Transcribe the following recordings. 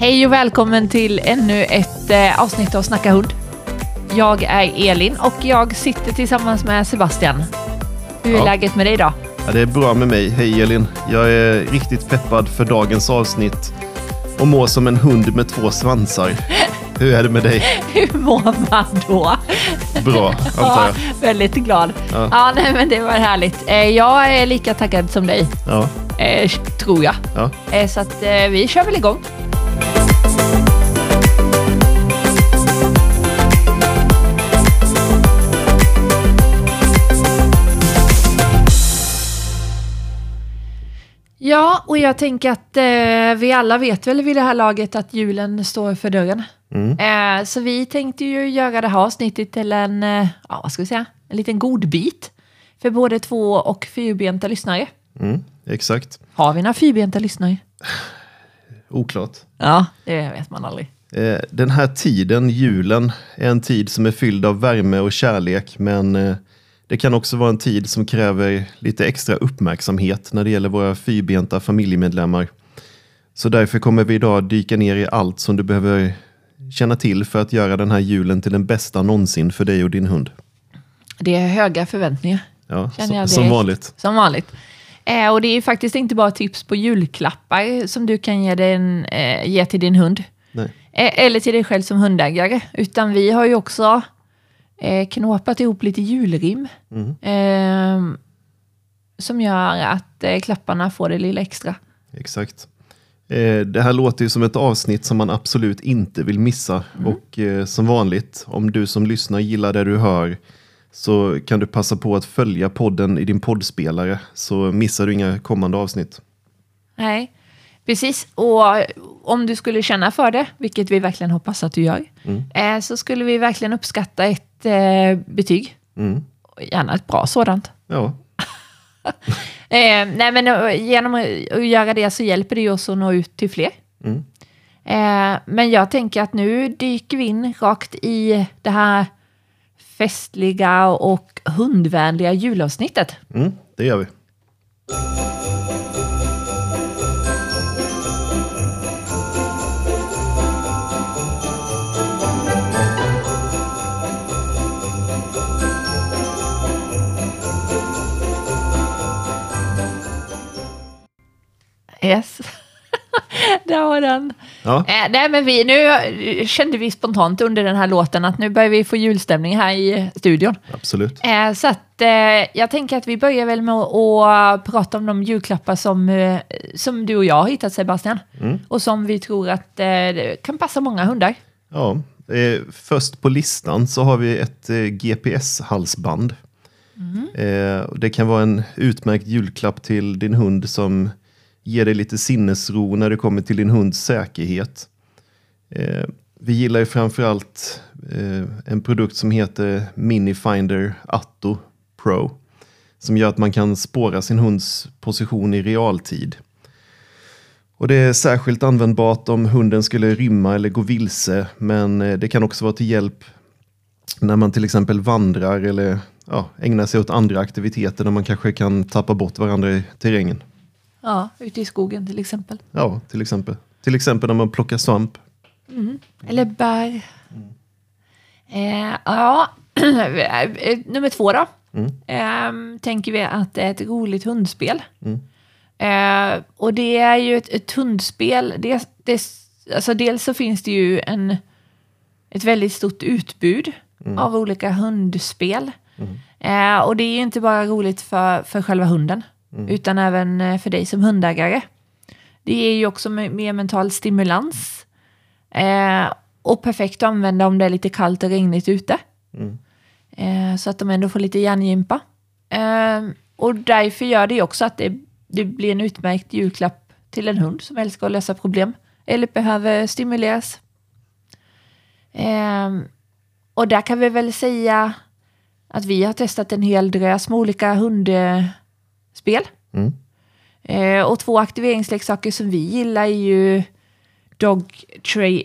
Hej och välkommen till ännu ett eh, avsnitt av Snacka hund. Jag är Elin och jag sitter tillsammans med Sebastian. Hur är Ja. läget med dig idag? Ja, det är bra med mig. Hej Elin. Jag är riktigt peppad för dagens avsnitt och mår som en hund med två svansar. Hur är det med dig? Hur mår man då? Bra, antar Ja, jag. väldigt glad. Ja. Ja. nej, men det var härligt. Eh, Jag är lika taggad som dig, Ja, eh, tror jag. ja. Eh, Så att eh, vi kör väl igång. Ja, och jag tänker att eh, vi alla vet väl vid det här laget att julen står för dörren. Mm. Eh, så vi tänkte ju göra det här avsnittet till en, eh, ja vad ska vi säga, en liten godbit för både två och fyrbenta lyssnare. Mm, exakt. Har vi några fyrbenta lyssnare? Oklart. Ja, det vet man aldrig. Eh, Den här tiden, julen, är en tid som är fylld av värme och kärlek, men eh, det kan också vara en tid som kräver lite extra uppmärksamhet när det gäller våra fyrbenta familjemedlemmar. Så därför kommer vi idag dyka ner i allt som du behöver känna till för att göra den här julen till den bästa någonsin för dig och din hund. Det är höga förväntningar, Ja, som, som vanligt. som vanligt. Eh, och det är faktiskt inte bara tips på julklappar som du kan ge, din, eh, ge till din hund. Nej. Eh, eller till dig själv som hundägare. Utan vi har ju också eh, knåpat ihop lite julrim. Mm. Eh, som gör att eh, klapparna får det lilla extra. Exakt. Eh, Det här låter ju som ett avsnitt som man absolut inte vill missa. Och eh, som vanligt, om du som lyssnar gillar det du hör så kan du passa på att följa podden i din poddspelare så missar du inga kommande avsnitt. Nej, precis. Och om du skulle känna för det, vilket vi verkligen hoppas att du gör, eh, så skulle vi verkligen uppskatta ett eh, betyg. Mm. Gärna ett bra sådant. Ja, Eh, nej, men genom att göra det så hjälper det ju oss att nå ut till fler. Mm. Men jag tänker att nu dyker vi in rakt i det här festliga och hundvänliga julavsnittet. mm, det gör vi. Yes. Där var den. Ja, Eh, nej, men vi, nu eh, kände vi spontant under den här låten att nu börjar vi få julstämning här i studion. absolut. Eh, så att eh, jag tänker att vi börjar väl med att prata om de julklappar som, som du och jag har hittat Sebastian. Mm. Och som vi tror att kan passa många hundar. Ja, först på listan så har vi ett GPS-halsband. Och det kan vara en utmärkt julklapp till din hund som ger dig lite sinnesro när det kommer till din hunds säkerhet. Eh, vi gillar ju framförallt eh, en produkt som heter Minifinder Atto Pro som gör att man kan spåra sin hunds position i realtid. Och det är särskilt användbart om hunden skulle rymma eller gå vilse, men eh, det kan också vara till hjälp när man till exempel vandrar eller ja, ägnar sig åt andra aktiviteter där man kanske kan tappa bort varandra i terrängen. Ja, ute i skogen till exempel. Ja, till exempel. Till exempel när man plockar svamp. Eller bär. Eh, ja, Eh, nummer två då. Mm. Ehm, tänker vi att det är ett roligt hundspel. Mm. Eh, och det är ju ett, ett hundspel. Det, det, alltså dels så finns det ju en, ett väldigt stort utbud av olika hundspel. Eh, och det är ju inte bara roligt för, för själva hunden, utan även eh, för dig som hundägare. Det ger ju också me- mer mental stimulans. Eh, och perfekt att använda om det är lite kallt och regnigt ute. Mm. Eh, så att de ändå får lite hjärngympa. Eh, och därför gör det också att det, det blir en utmärkt julklapp till en hund som älskar att lösa problem. Eller behöver stimuleras. Eh, och där kan vi väl säga att vi har testat en hel drös med olika hundspel. Mm. Eh, och två aktiveringsleksaker som vi gillar är ju Dog Tray...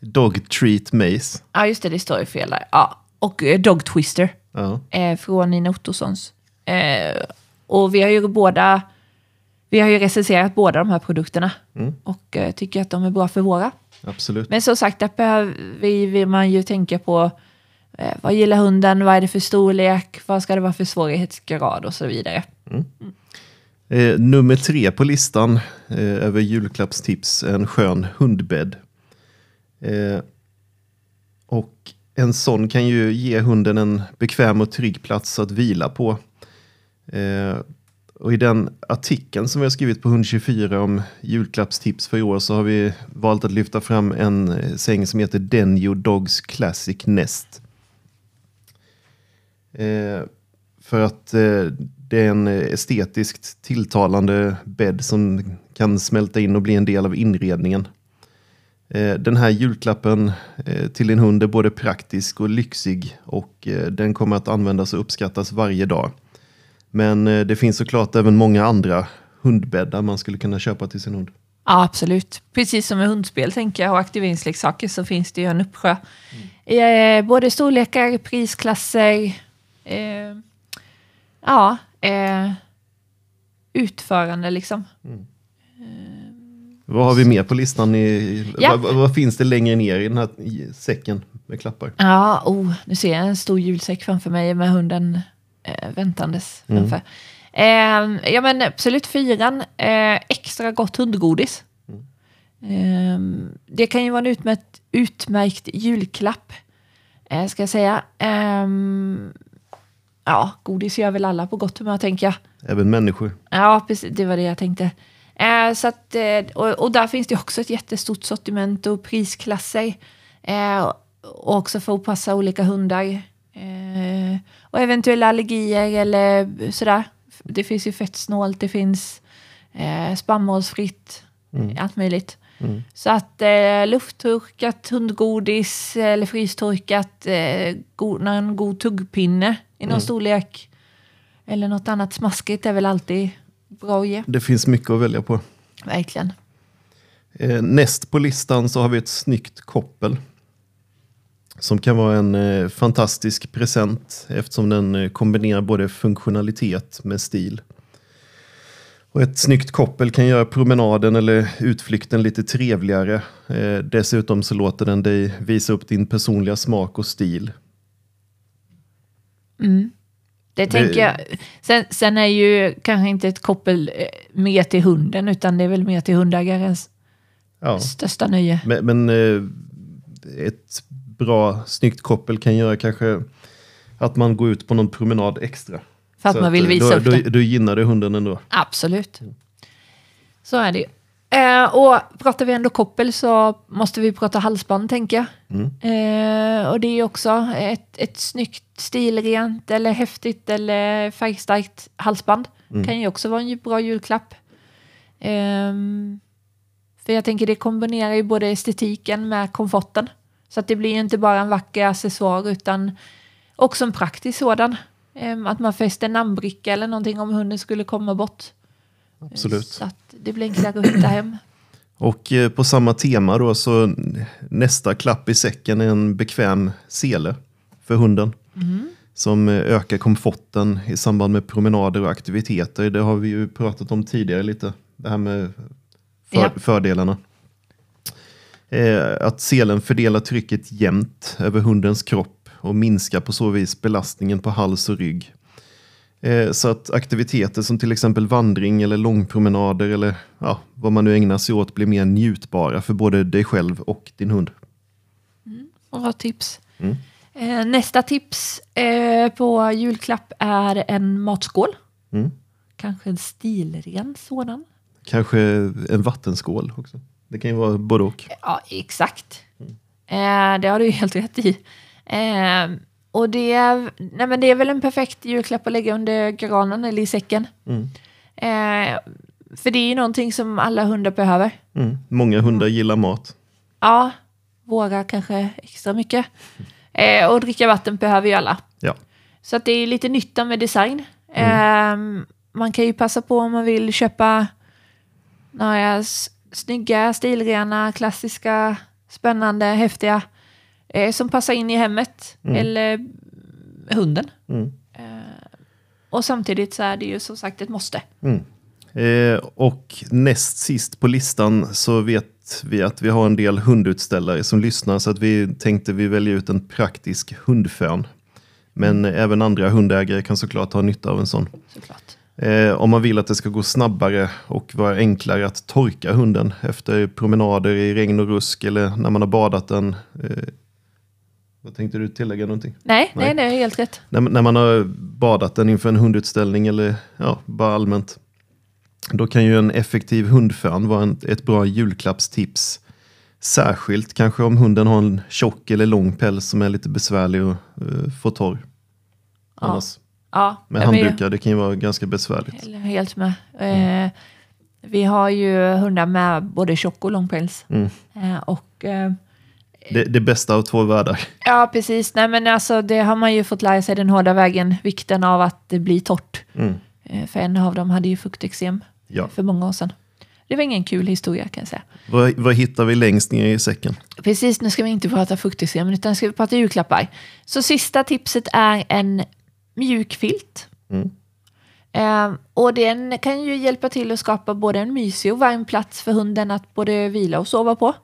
Dog Treat Maze. Ja, just det, det står ju fel där. Ja. Och eh, Dog Twister Ja. eh, från Nina Ottossons. Eh, och vi har ju båda vi har ju recenserat båda de här produkterna Mm. och eh, tycker att de är bra för våra. Absolut. Men som sagt, där behöver vi, vill man ju tänka på eh, vad gillar hunden, vad är det för storlek, vad ska det vara för svårighetsgrad och så vidare. Mm. Eh, nummer tre på listan eh, över julklappstips är en skön hundbädd. Eh, och en sån kan ju ge hunden en bekväm och trygg plats att vila på. Eh, och i den artikeln som vi har skrivit på Hund24 om julklappstips för i år så har vi valt att lyfta fram en eh, säng som heter Denjo Dogs Classic Nest. Eh, för att eh, det är en estetiskt tilltalande bädd som kan smälta in och bli en del av inredningen. Eh, den här julklappen till din hund är både praktisk och lyxig och den kommer att användas och uppskattas varje dag. Men det finns såklart även många andra hundbäddar man skulle kunna köpa till sin hund. Ja, absolut. Precis som med hundspel tänker jag och aktiveringsleksaker så finns det ju en uppsjö. Eh, både storlekar, prisklasser, eh, ja, eh, utförande liksom. Vad har vi mer på listan? I, Ja. vad, vad, finns det längre ner i den här säcken med klappar? Ja, oh, nu ser jag en stor julsäck framför mig med hunden eh, väntandes framför. Eh, ja men absolut fyran, eh, extra gott hundgodis. Eh, det kan ju vara en utmärkt, utmärkt julklapp, eh, ska jag säga. Ja, godis gör väl alla på gott humör tänker jag. Även människor. Ja, precis, det var det jag tänkte. Eh, så att, eh, och, och där finns det också ett jättestort sortiment och prisklasser. Eh, och också för att passa olika hundar. Eh, och eventuella allergier eller sådär. Det finns ju fettsnålt, det finns eh, spannmålsfritt, allt möjligt. Så att eh, lufttorkat hundgodis eller frystorkat, eh, go- någon god tuggpinne i någon storlek. Eller något annat smaskigt är väl alltid bra att ge. Det finns mycket att välja på. Verkligen. Eh, näst på listan så har vi ett snyggt koppel. Som kan vara en eh, fantastisk present eftersom den eh, kombinerar både funktionalitet med stil. Och ett snyggt koppel kan göra promenaden eller utflykten lite trevligare. Eh, dessutom så låter den dig visa upp din personliga smak och stil. Det tänker jag. Sen, sen är ju kanske inte ett koppel eh, mer till hunden utan det är väl mer till hundägarens Ja. största nöje. Men, men eh, ett bra snyggt koppel kan göra kanske att man går ut på någon promenad extra. För att Så man vill eh, visa då, upp då, det. då gynnar det hunden ändå. Absolut. Så är det ju. Eh, och pratar vi ändå koppel så måste vi prata halsband tänker jag. Eh, och det är också ett, ett snyggt, stilrent eller häftigt eller färgstarkt halsband. Kan ju också vara en bra julklapp. Ehm, för jag tänker det kombinerar ju både estetiken med komforten. Så att det blir ju inte bara en vacker accessoar utan också en praktisk sådan. Ehm, att man fäster en namnbricka eller någonting om hunden skulle komma bort. Absolut. Så att det blir enklare att hitta hem. Och eh, på samma tema då så nästa klapp i säcken är en bekväm sele för hunden. Som eh, ökar komforten i samband med promenader och aktiviteter. Det har vi ju pratat om tidigare lite. Det här med för, Ja. fördelarna. Eh, att selen fördelar trycket jämnt över hundens kropp och minskar på så vis belastningen på hals och rygg. Eh, Så att aktiviteter som till exempel vandring eller långpromenader eller ja, vad man nu ägnar sig åt blir mer njutbara för både dig själv och din hund. Bra tips. Mm. Eh, nästa tips eh, på julklapp är en matskål. Mm. Kanske en stilren sådan. Kanske en vattenskål också. Det kan ju vara både och. Ja, exakt. Eh, det har du helt rätt i. Eh, och det är, nej men det är väl en perfekt julklapp att lägga under granen eller i säcken. Mm. Eh, för det är ju någonting som alla hundar behöver. Mm. Många hundar gillar mat. Ja, våra kanske extra mycket. Eh, och dricka vatten behöver ju alla. Ja. Så att det är lite nytta med design. Ehm, man kan ju passa på om man vill köpa några snygga, stilrena, klassiska, spännande, häftiga eh, som passar in i hemmet eller hunden. Mm. Eh, och samtidigt så är det ju som sagt ett måste. Mm. Eh, och näst sist på listan så vet vi att vi har en del hundutställare som lyssnar så att vi tänkte vi välja ut en praktisk hundfön. Men även andra hundägare kan såklart ha nytta av en sån. Eh, om man vill att det ska gå snabbare och vara enklare att torka hunden efter promenader i regn och rusk eller när man har badat den. Eh, vad tänkte du tillägga någonting? Nej, nej, Nej. nej, helt rätt. När, när man har badat den inför en hundutställning eller ja, bara allmänt. Då kan ju en effektiv hundfön vara en, ett bra julklappstips. Särskilt kanske om hunden har en tjock eller lång päls som är lite besvärlig att eh, få torr. Ja. Annars Ja, med handdukar, det kan ju vara ganska besvärligt. helt- med. Eh, vi har ju hundar med både tjock och lång päls. Mm. Eh, och eh, Det, det bästa av två världar. Ja, precis. Nej, men alltså, det har man ju fått lära sig den hårda vägen, vikten av att det blir torrt. Mm. Eh, För en av dem hade ju fukteksem Ja. för många år sedan. Det var ingen kul historia kan jag säga. Vad, vad hittar vi längst ner i säcken? Precis, nu ska vi inte prata fukteksem, utan ska vi prata julklappar. Så sista tipset är en mjuk filt. Mm. Eh, och den kan ju hjälpa till att skapa både en mysig och varm plats för hunden att både vila och sova på.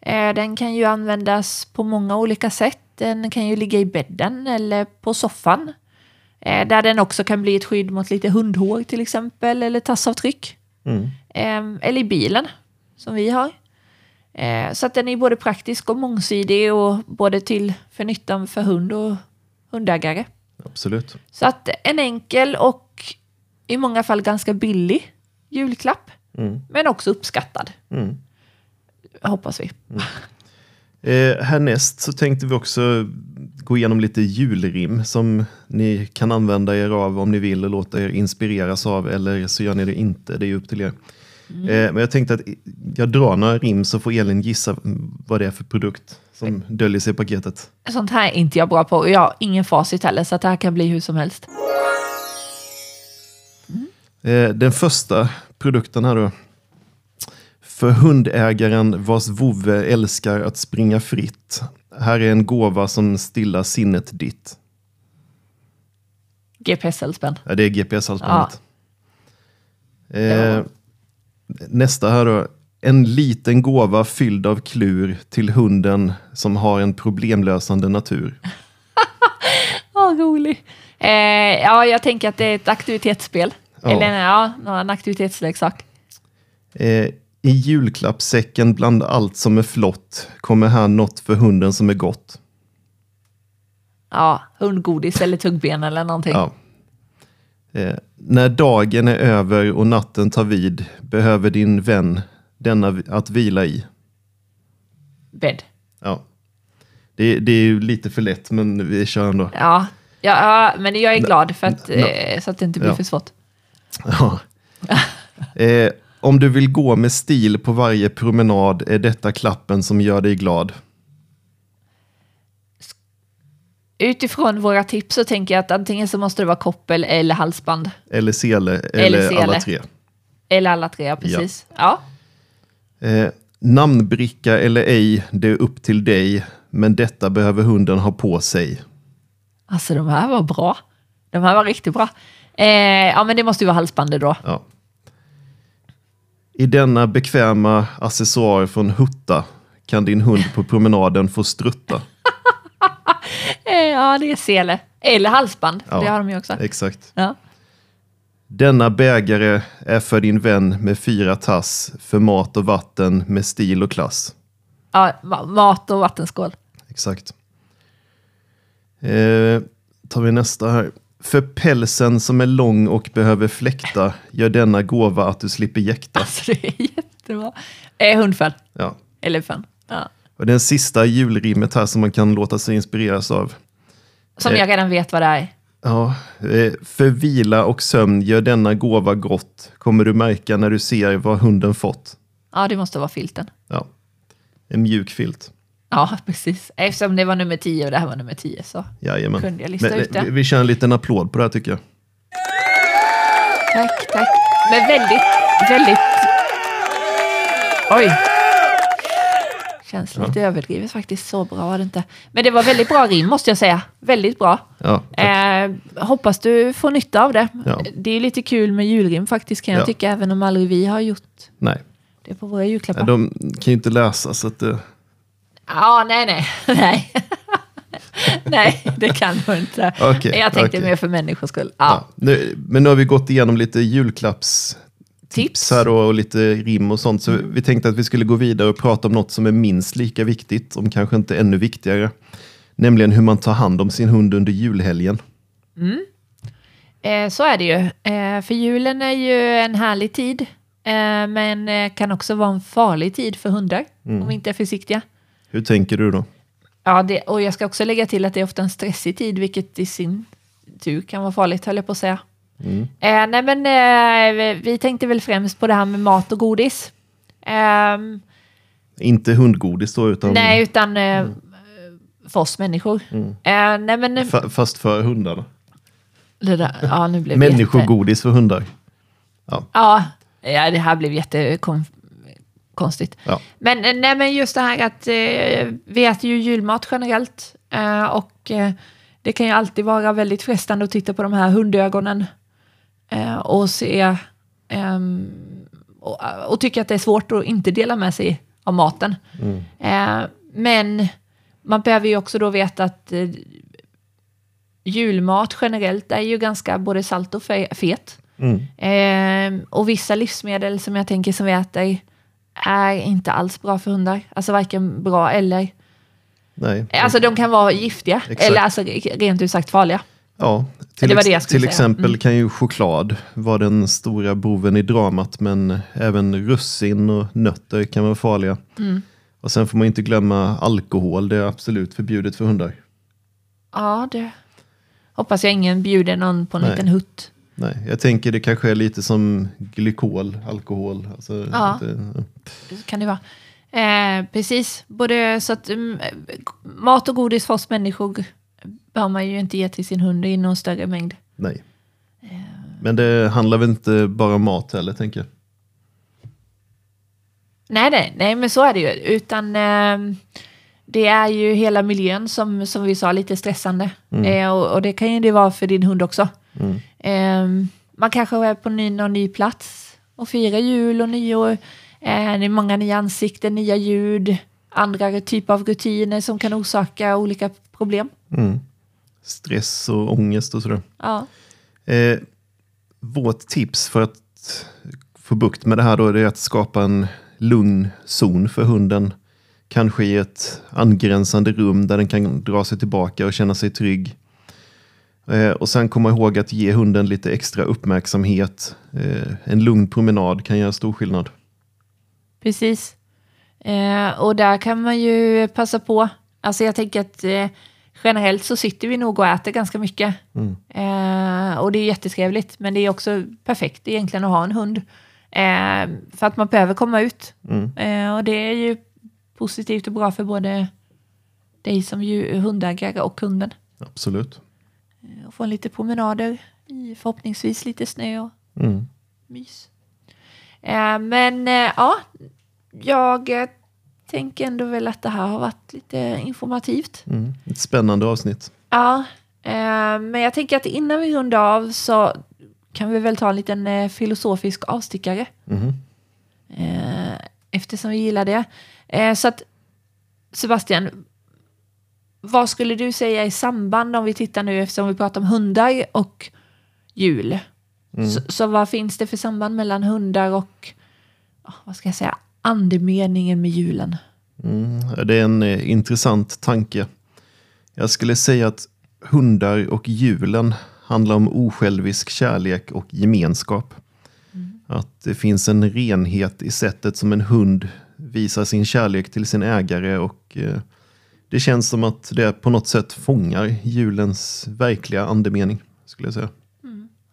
Eh, den kan ju användas på många olika sätt. Den kan ju ligga i bädden eller på soffan. Eh, där den också kan bli ett skydd mot lite hundhår till exempel, eller tassavtryck. Mm. Eh, eller i bilen, som vi har. Eh, så att den är både praktisk och mångsidig och både till för nyttan för hund och hundägare. Absolut. Så att en enkel och i många fall ganska billig julklapp, Mm. men också uppskattad, Mm. Hoppas vi. Eh, härnäst så tänkte vi också gå igenom lite julrim som ni kan använda er av om ni vill och låta er inspireras av eller så gör ni det inte, det är upp till er. Eh, men jag tänkte att jag drar några rim så får Elin gissa vad det är för produkt som döljer sig i paketet. Sånt här är inte jag bra på och jag har ingen facit heller, så att det här kan bli hur som helst. Eh, den första produkten här då. För hundägaren vars vovve älskar att springa fritt. Här är en gåva som stillar sinnet ditt. GPS-halsband. Ja, det är GPS-halsbandet. Ja. Eh, nästa här då. En liten gåva fylld av klur till hunden som har en problemlösande natur. Ja, rolig. Eh, ja, jag tänker att det är ett aktivitetsspel. Ja. Eller ja, en aktivitetsleksak. Eh, I julklappssäcken bland allt som är flott kommer här något för hunden som är gott. Ja, hundgodis eller tuggben eller någonting. Ja. Eh, när dagen är över och natten tar vid behöver din vän denna att vila i. Bädd. Ja. Det, det är ju lite för lätt, men vi kör ändå. Ja. Ja, ja, men jag är glad för att, eh, så att det inte blir Ja. för svårt. Ja. Eh, om du vill gå med stil på varje promenad är detta klappen som gör dig glad. Utifrån våra tips så tänker jag att antingen så måste det vara koppel eller halsband. Eller sele, eller, Eller alla tre. Eller alla tre, ja, precis. Ja. Eh, namnbricka eller ej, det är upp till dig. Men detta behöver hunden ha på sig. Alltså de här var bra. De här var riktigt bra. Eh, ja, men det måste ju vara halsbandet då. Ja. I denna bekväma accessoar från Hutta kan din hund på promenaden få strutta. Eh, ja, det är sele. Eller halsband, Ja. det har de ju också. Exakt. Ja. Denna bägare är för din vän med fyra tass för mat och vatten med stil och klass. Ja, ma- mat och vattenskål. Exakt. Eh, tar vi nästa här. För pälsen som är lång och behöver fläkta gör denna gåva att du slipper jäkta. Alltså det är jättebra. Eh, hundfön. Ja. Eller fön. Ja. Och den sista julrimmet här som man kan låta sig inspireras av. Som Eh. jag redan vet vad det är. Ja, eh, för vila och sömn gör denna gåva gott, kommer du märka när du ser vad hunden fått. Ja, det måste vara filten. Ja, en mjuk filt. Ja, precis. Eftersom det var nummer 10 och det här var nummer 10 så Jajamän. kunde jag lista Men, ut det. vi, vi kör en liten applåd på det här tycker jag. Tack, tack. Men väldigt, väldigt... Oj. Känns lite överdrivet faktiskt. Så bra var det inte. Men det var väldigt bra rim måste jag säga. Väldigt bra. Ja. Eh, hoppas du får nytta av det. Ja. Det är lite kul med julrim faktiskt kan jag Ja. tycka. Även om aldrig vi har gjort Nej, det på våra julklappar. de kan ju inte läsa så att det... Ja, nej, nej. nej. nej, det kan du inte. Okej, jag tänkte okej. mer för människors skull. Ja. Ja. Nu, men nu har vi gått igenom lite julklappstips Tips. här då, och lite rim och sånt. Så vi tänkte att vi skulle gå vidare och prata om något som är minst lika viktigt, om kanske inte ännu viktigare. Nämligen hur man tar hand om sin hund under julhelgen. Eh, så är det ju. Eh, för julen är ju en härlig tid. Eh, men eh, kan också vara en farlig tid för hundar. Om vi inte är försiktiga. Hur tänker du då? Ja, det, och jag ska också lägga till att det är ofta en stressig tid, vilket i sin tur kan vara farligt, höll jag på att säga. Eh, nej, men eh, vi tänkte väl främst på det här med mat och godis. Ehm, Inte hundgodis då, utan Nej, utan eh, för oss människor. Eh, nej, men... fa- fast för hundarna. Där, ja, nu blev jätte- Människogodis för hundar. Ja, ja, det här blev jättekonstigt. Ja. Men, eh, nej, men just det här att eh, vi äter ju julmat generellt. Eh, och eh, det kan ju alltid vara väldigt frestande att titta på de här hundögonen. Eh, och se... ehm, och, och tycka att det är svårt att inte dela med sig av maten. Eh, men man behöver ju också då veta att eh, julmat generellt är ju ganska både salt och fe- fet. Mm. Eh, och vissa livsmedel som jag tänker som vi äter är inte alls bra för hundar. Alltså varken bra eller... Nej. Alltså de kan vara giftiga Exakt. eller alltså rent ut sagt farliga. Ja, till, Det det till säga. Mm. exempel kan ju choklad vara den stora boven i dramat, men även russin och nötter kan vara farliga. Mm. Och sen får man inte glömma alkohol, det är absolut förbjudet för hundar. Ja, det hoppas jag ingen bjuder någon på en Nej. liten hutt. Nej, jag tänker det kanske är lite som glykol, alkohol. Alltså, Ja. Det kan det vara. Eh, precis, både så att mm, mat och godis för oss människor bör man ju inte ge till sin hund i någon större mängd. nej. Eh. Men det handlar väl inte bara om mat heller, tänker jag. Nej, nej, nej, men så är det ju. Utan ehm, det är ju hela miljön som, som vi sa, lite stressande. Eh, och, och det kan ju det vara för din hund också. Mm. Ehm, man kanske är på ny, någon ny plats och firar jul och nyår. Eh, det är många nya ansikten, nya ljud, andra typer av rutiner som kan orsaka olika problem. Mm. Stress och ångest och sådär. Ja. Eh, vårt tips för att få bukt med det här då är att skapa en lugn zon för hunden. Kanske i ett angränsande rum där den kan dra sig tillbaka och känna sig trygg. Eh, och sen komma ihåg att ge hunden lite extra uppmärksamhet. Eh, en lugn promenad kan göra stor skillnad. Precis. Eh, och där kan man ju passa på. Alltså jag tänker att generellt så sitter vi nog och äter ganska mycket. Eh, och det är jättetrevligt. Men det är också perfekt egentligen att ha en hund. För att man behöver komma ut. Mm. Och det är ju positivt och bra för både dig som ju, hundägare och kunden. Absolut. Eh, Och få lite promenader i förhoppningsvis lite snö och Mm. mys. Eh, men eh, ja, jag tänker ändå väl att det här har varit lite informativt. Mm. Ett spännande avsnitt. Ja, men jag tänker att innan vi rundar av så kan vi väl ta en liten filosofisk avstickare. Eh, eftersom vi gillar det. Så att Sebastian, vad skulle du säga i samband om vi tittar nu eftersom vi pratar om hundar och jul? Så, så vad finns det för samband mellan hundar och, ja, vad ska jag säga, andemeningen med julen? Mm, det är en eh, intressant tanke. Jag skulle säga att hundar och julen handlar om osjälvisk kärlek och gemenskap. Att det finns en renhet i sättet som en hund visar sin kärlek till sin ägare och eh, det känns som att det på något sätt fångar julens verkliga andemening, skulle jag säga.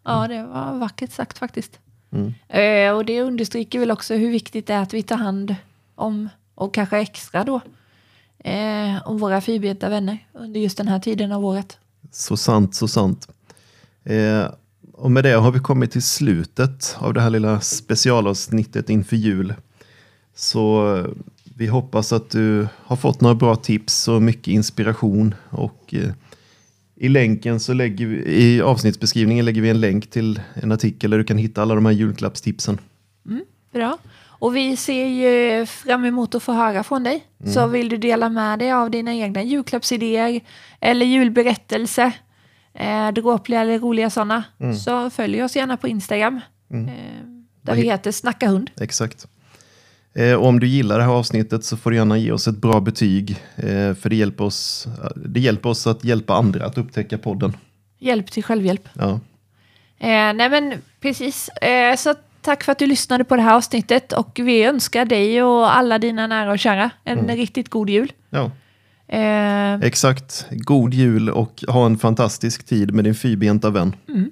Ja, det var vackert sagt faktiskt. Mm. Eh, och det understryker väl också hur viktigt det är att vi tar hand om, och kanske extra då, eh, om våra fyrbenta vänner under just den här tiden av året. Så sant, så sant. Eh, och med det har vi kommit till slutet av det här lilla specialavsnittet inför jul. Så Vi hoppas att du har fått några bra tips och mycket inspiration. Och eh, I länken så lägger vi, i avsnittsbeskrivningen lägger vi en länk till en artikel där du kan hitta alla de här julklappstipsen. Bra. Och vi ser ju fram emot att få höra från dig. Så vill du dela med dig av dina egna julklappsidéer eller julberättelser, eh, dråpliga eller roliga sådana, så följ oss gärna på Instagram. Eh, där vi heter Snacka hund. Exakt. Eh, och om du gillar det här avsnittet så får du gärna ge oss ett bra betyg. Eh, för det hjälper, oss, det hjälper oss att hjälpa andra att upptäcka podden. Hjälp till självhjälp. Ja, Eh, nej men precis. Eh, så tack för att du lyssnade på det här avsnittet och vi önskar dig och alla dina nära och kära en riktigt god jul. ja. Eh, exakt. God jul och ha en fantastisk tid med din fyrbenta vän. mm.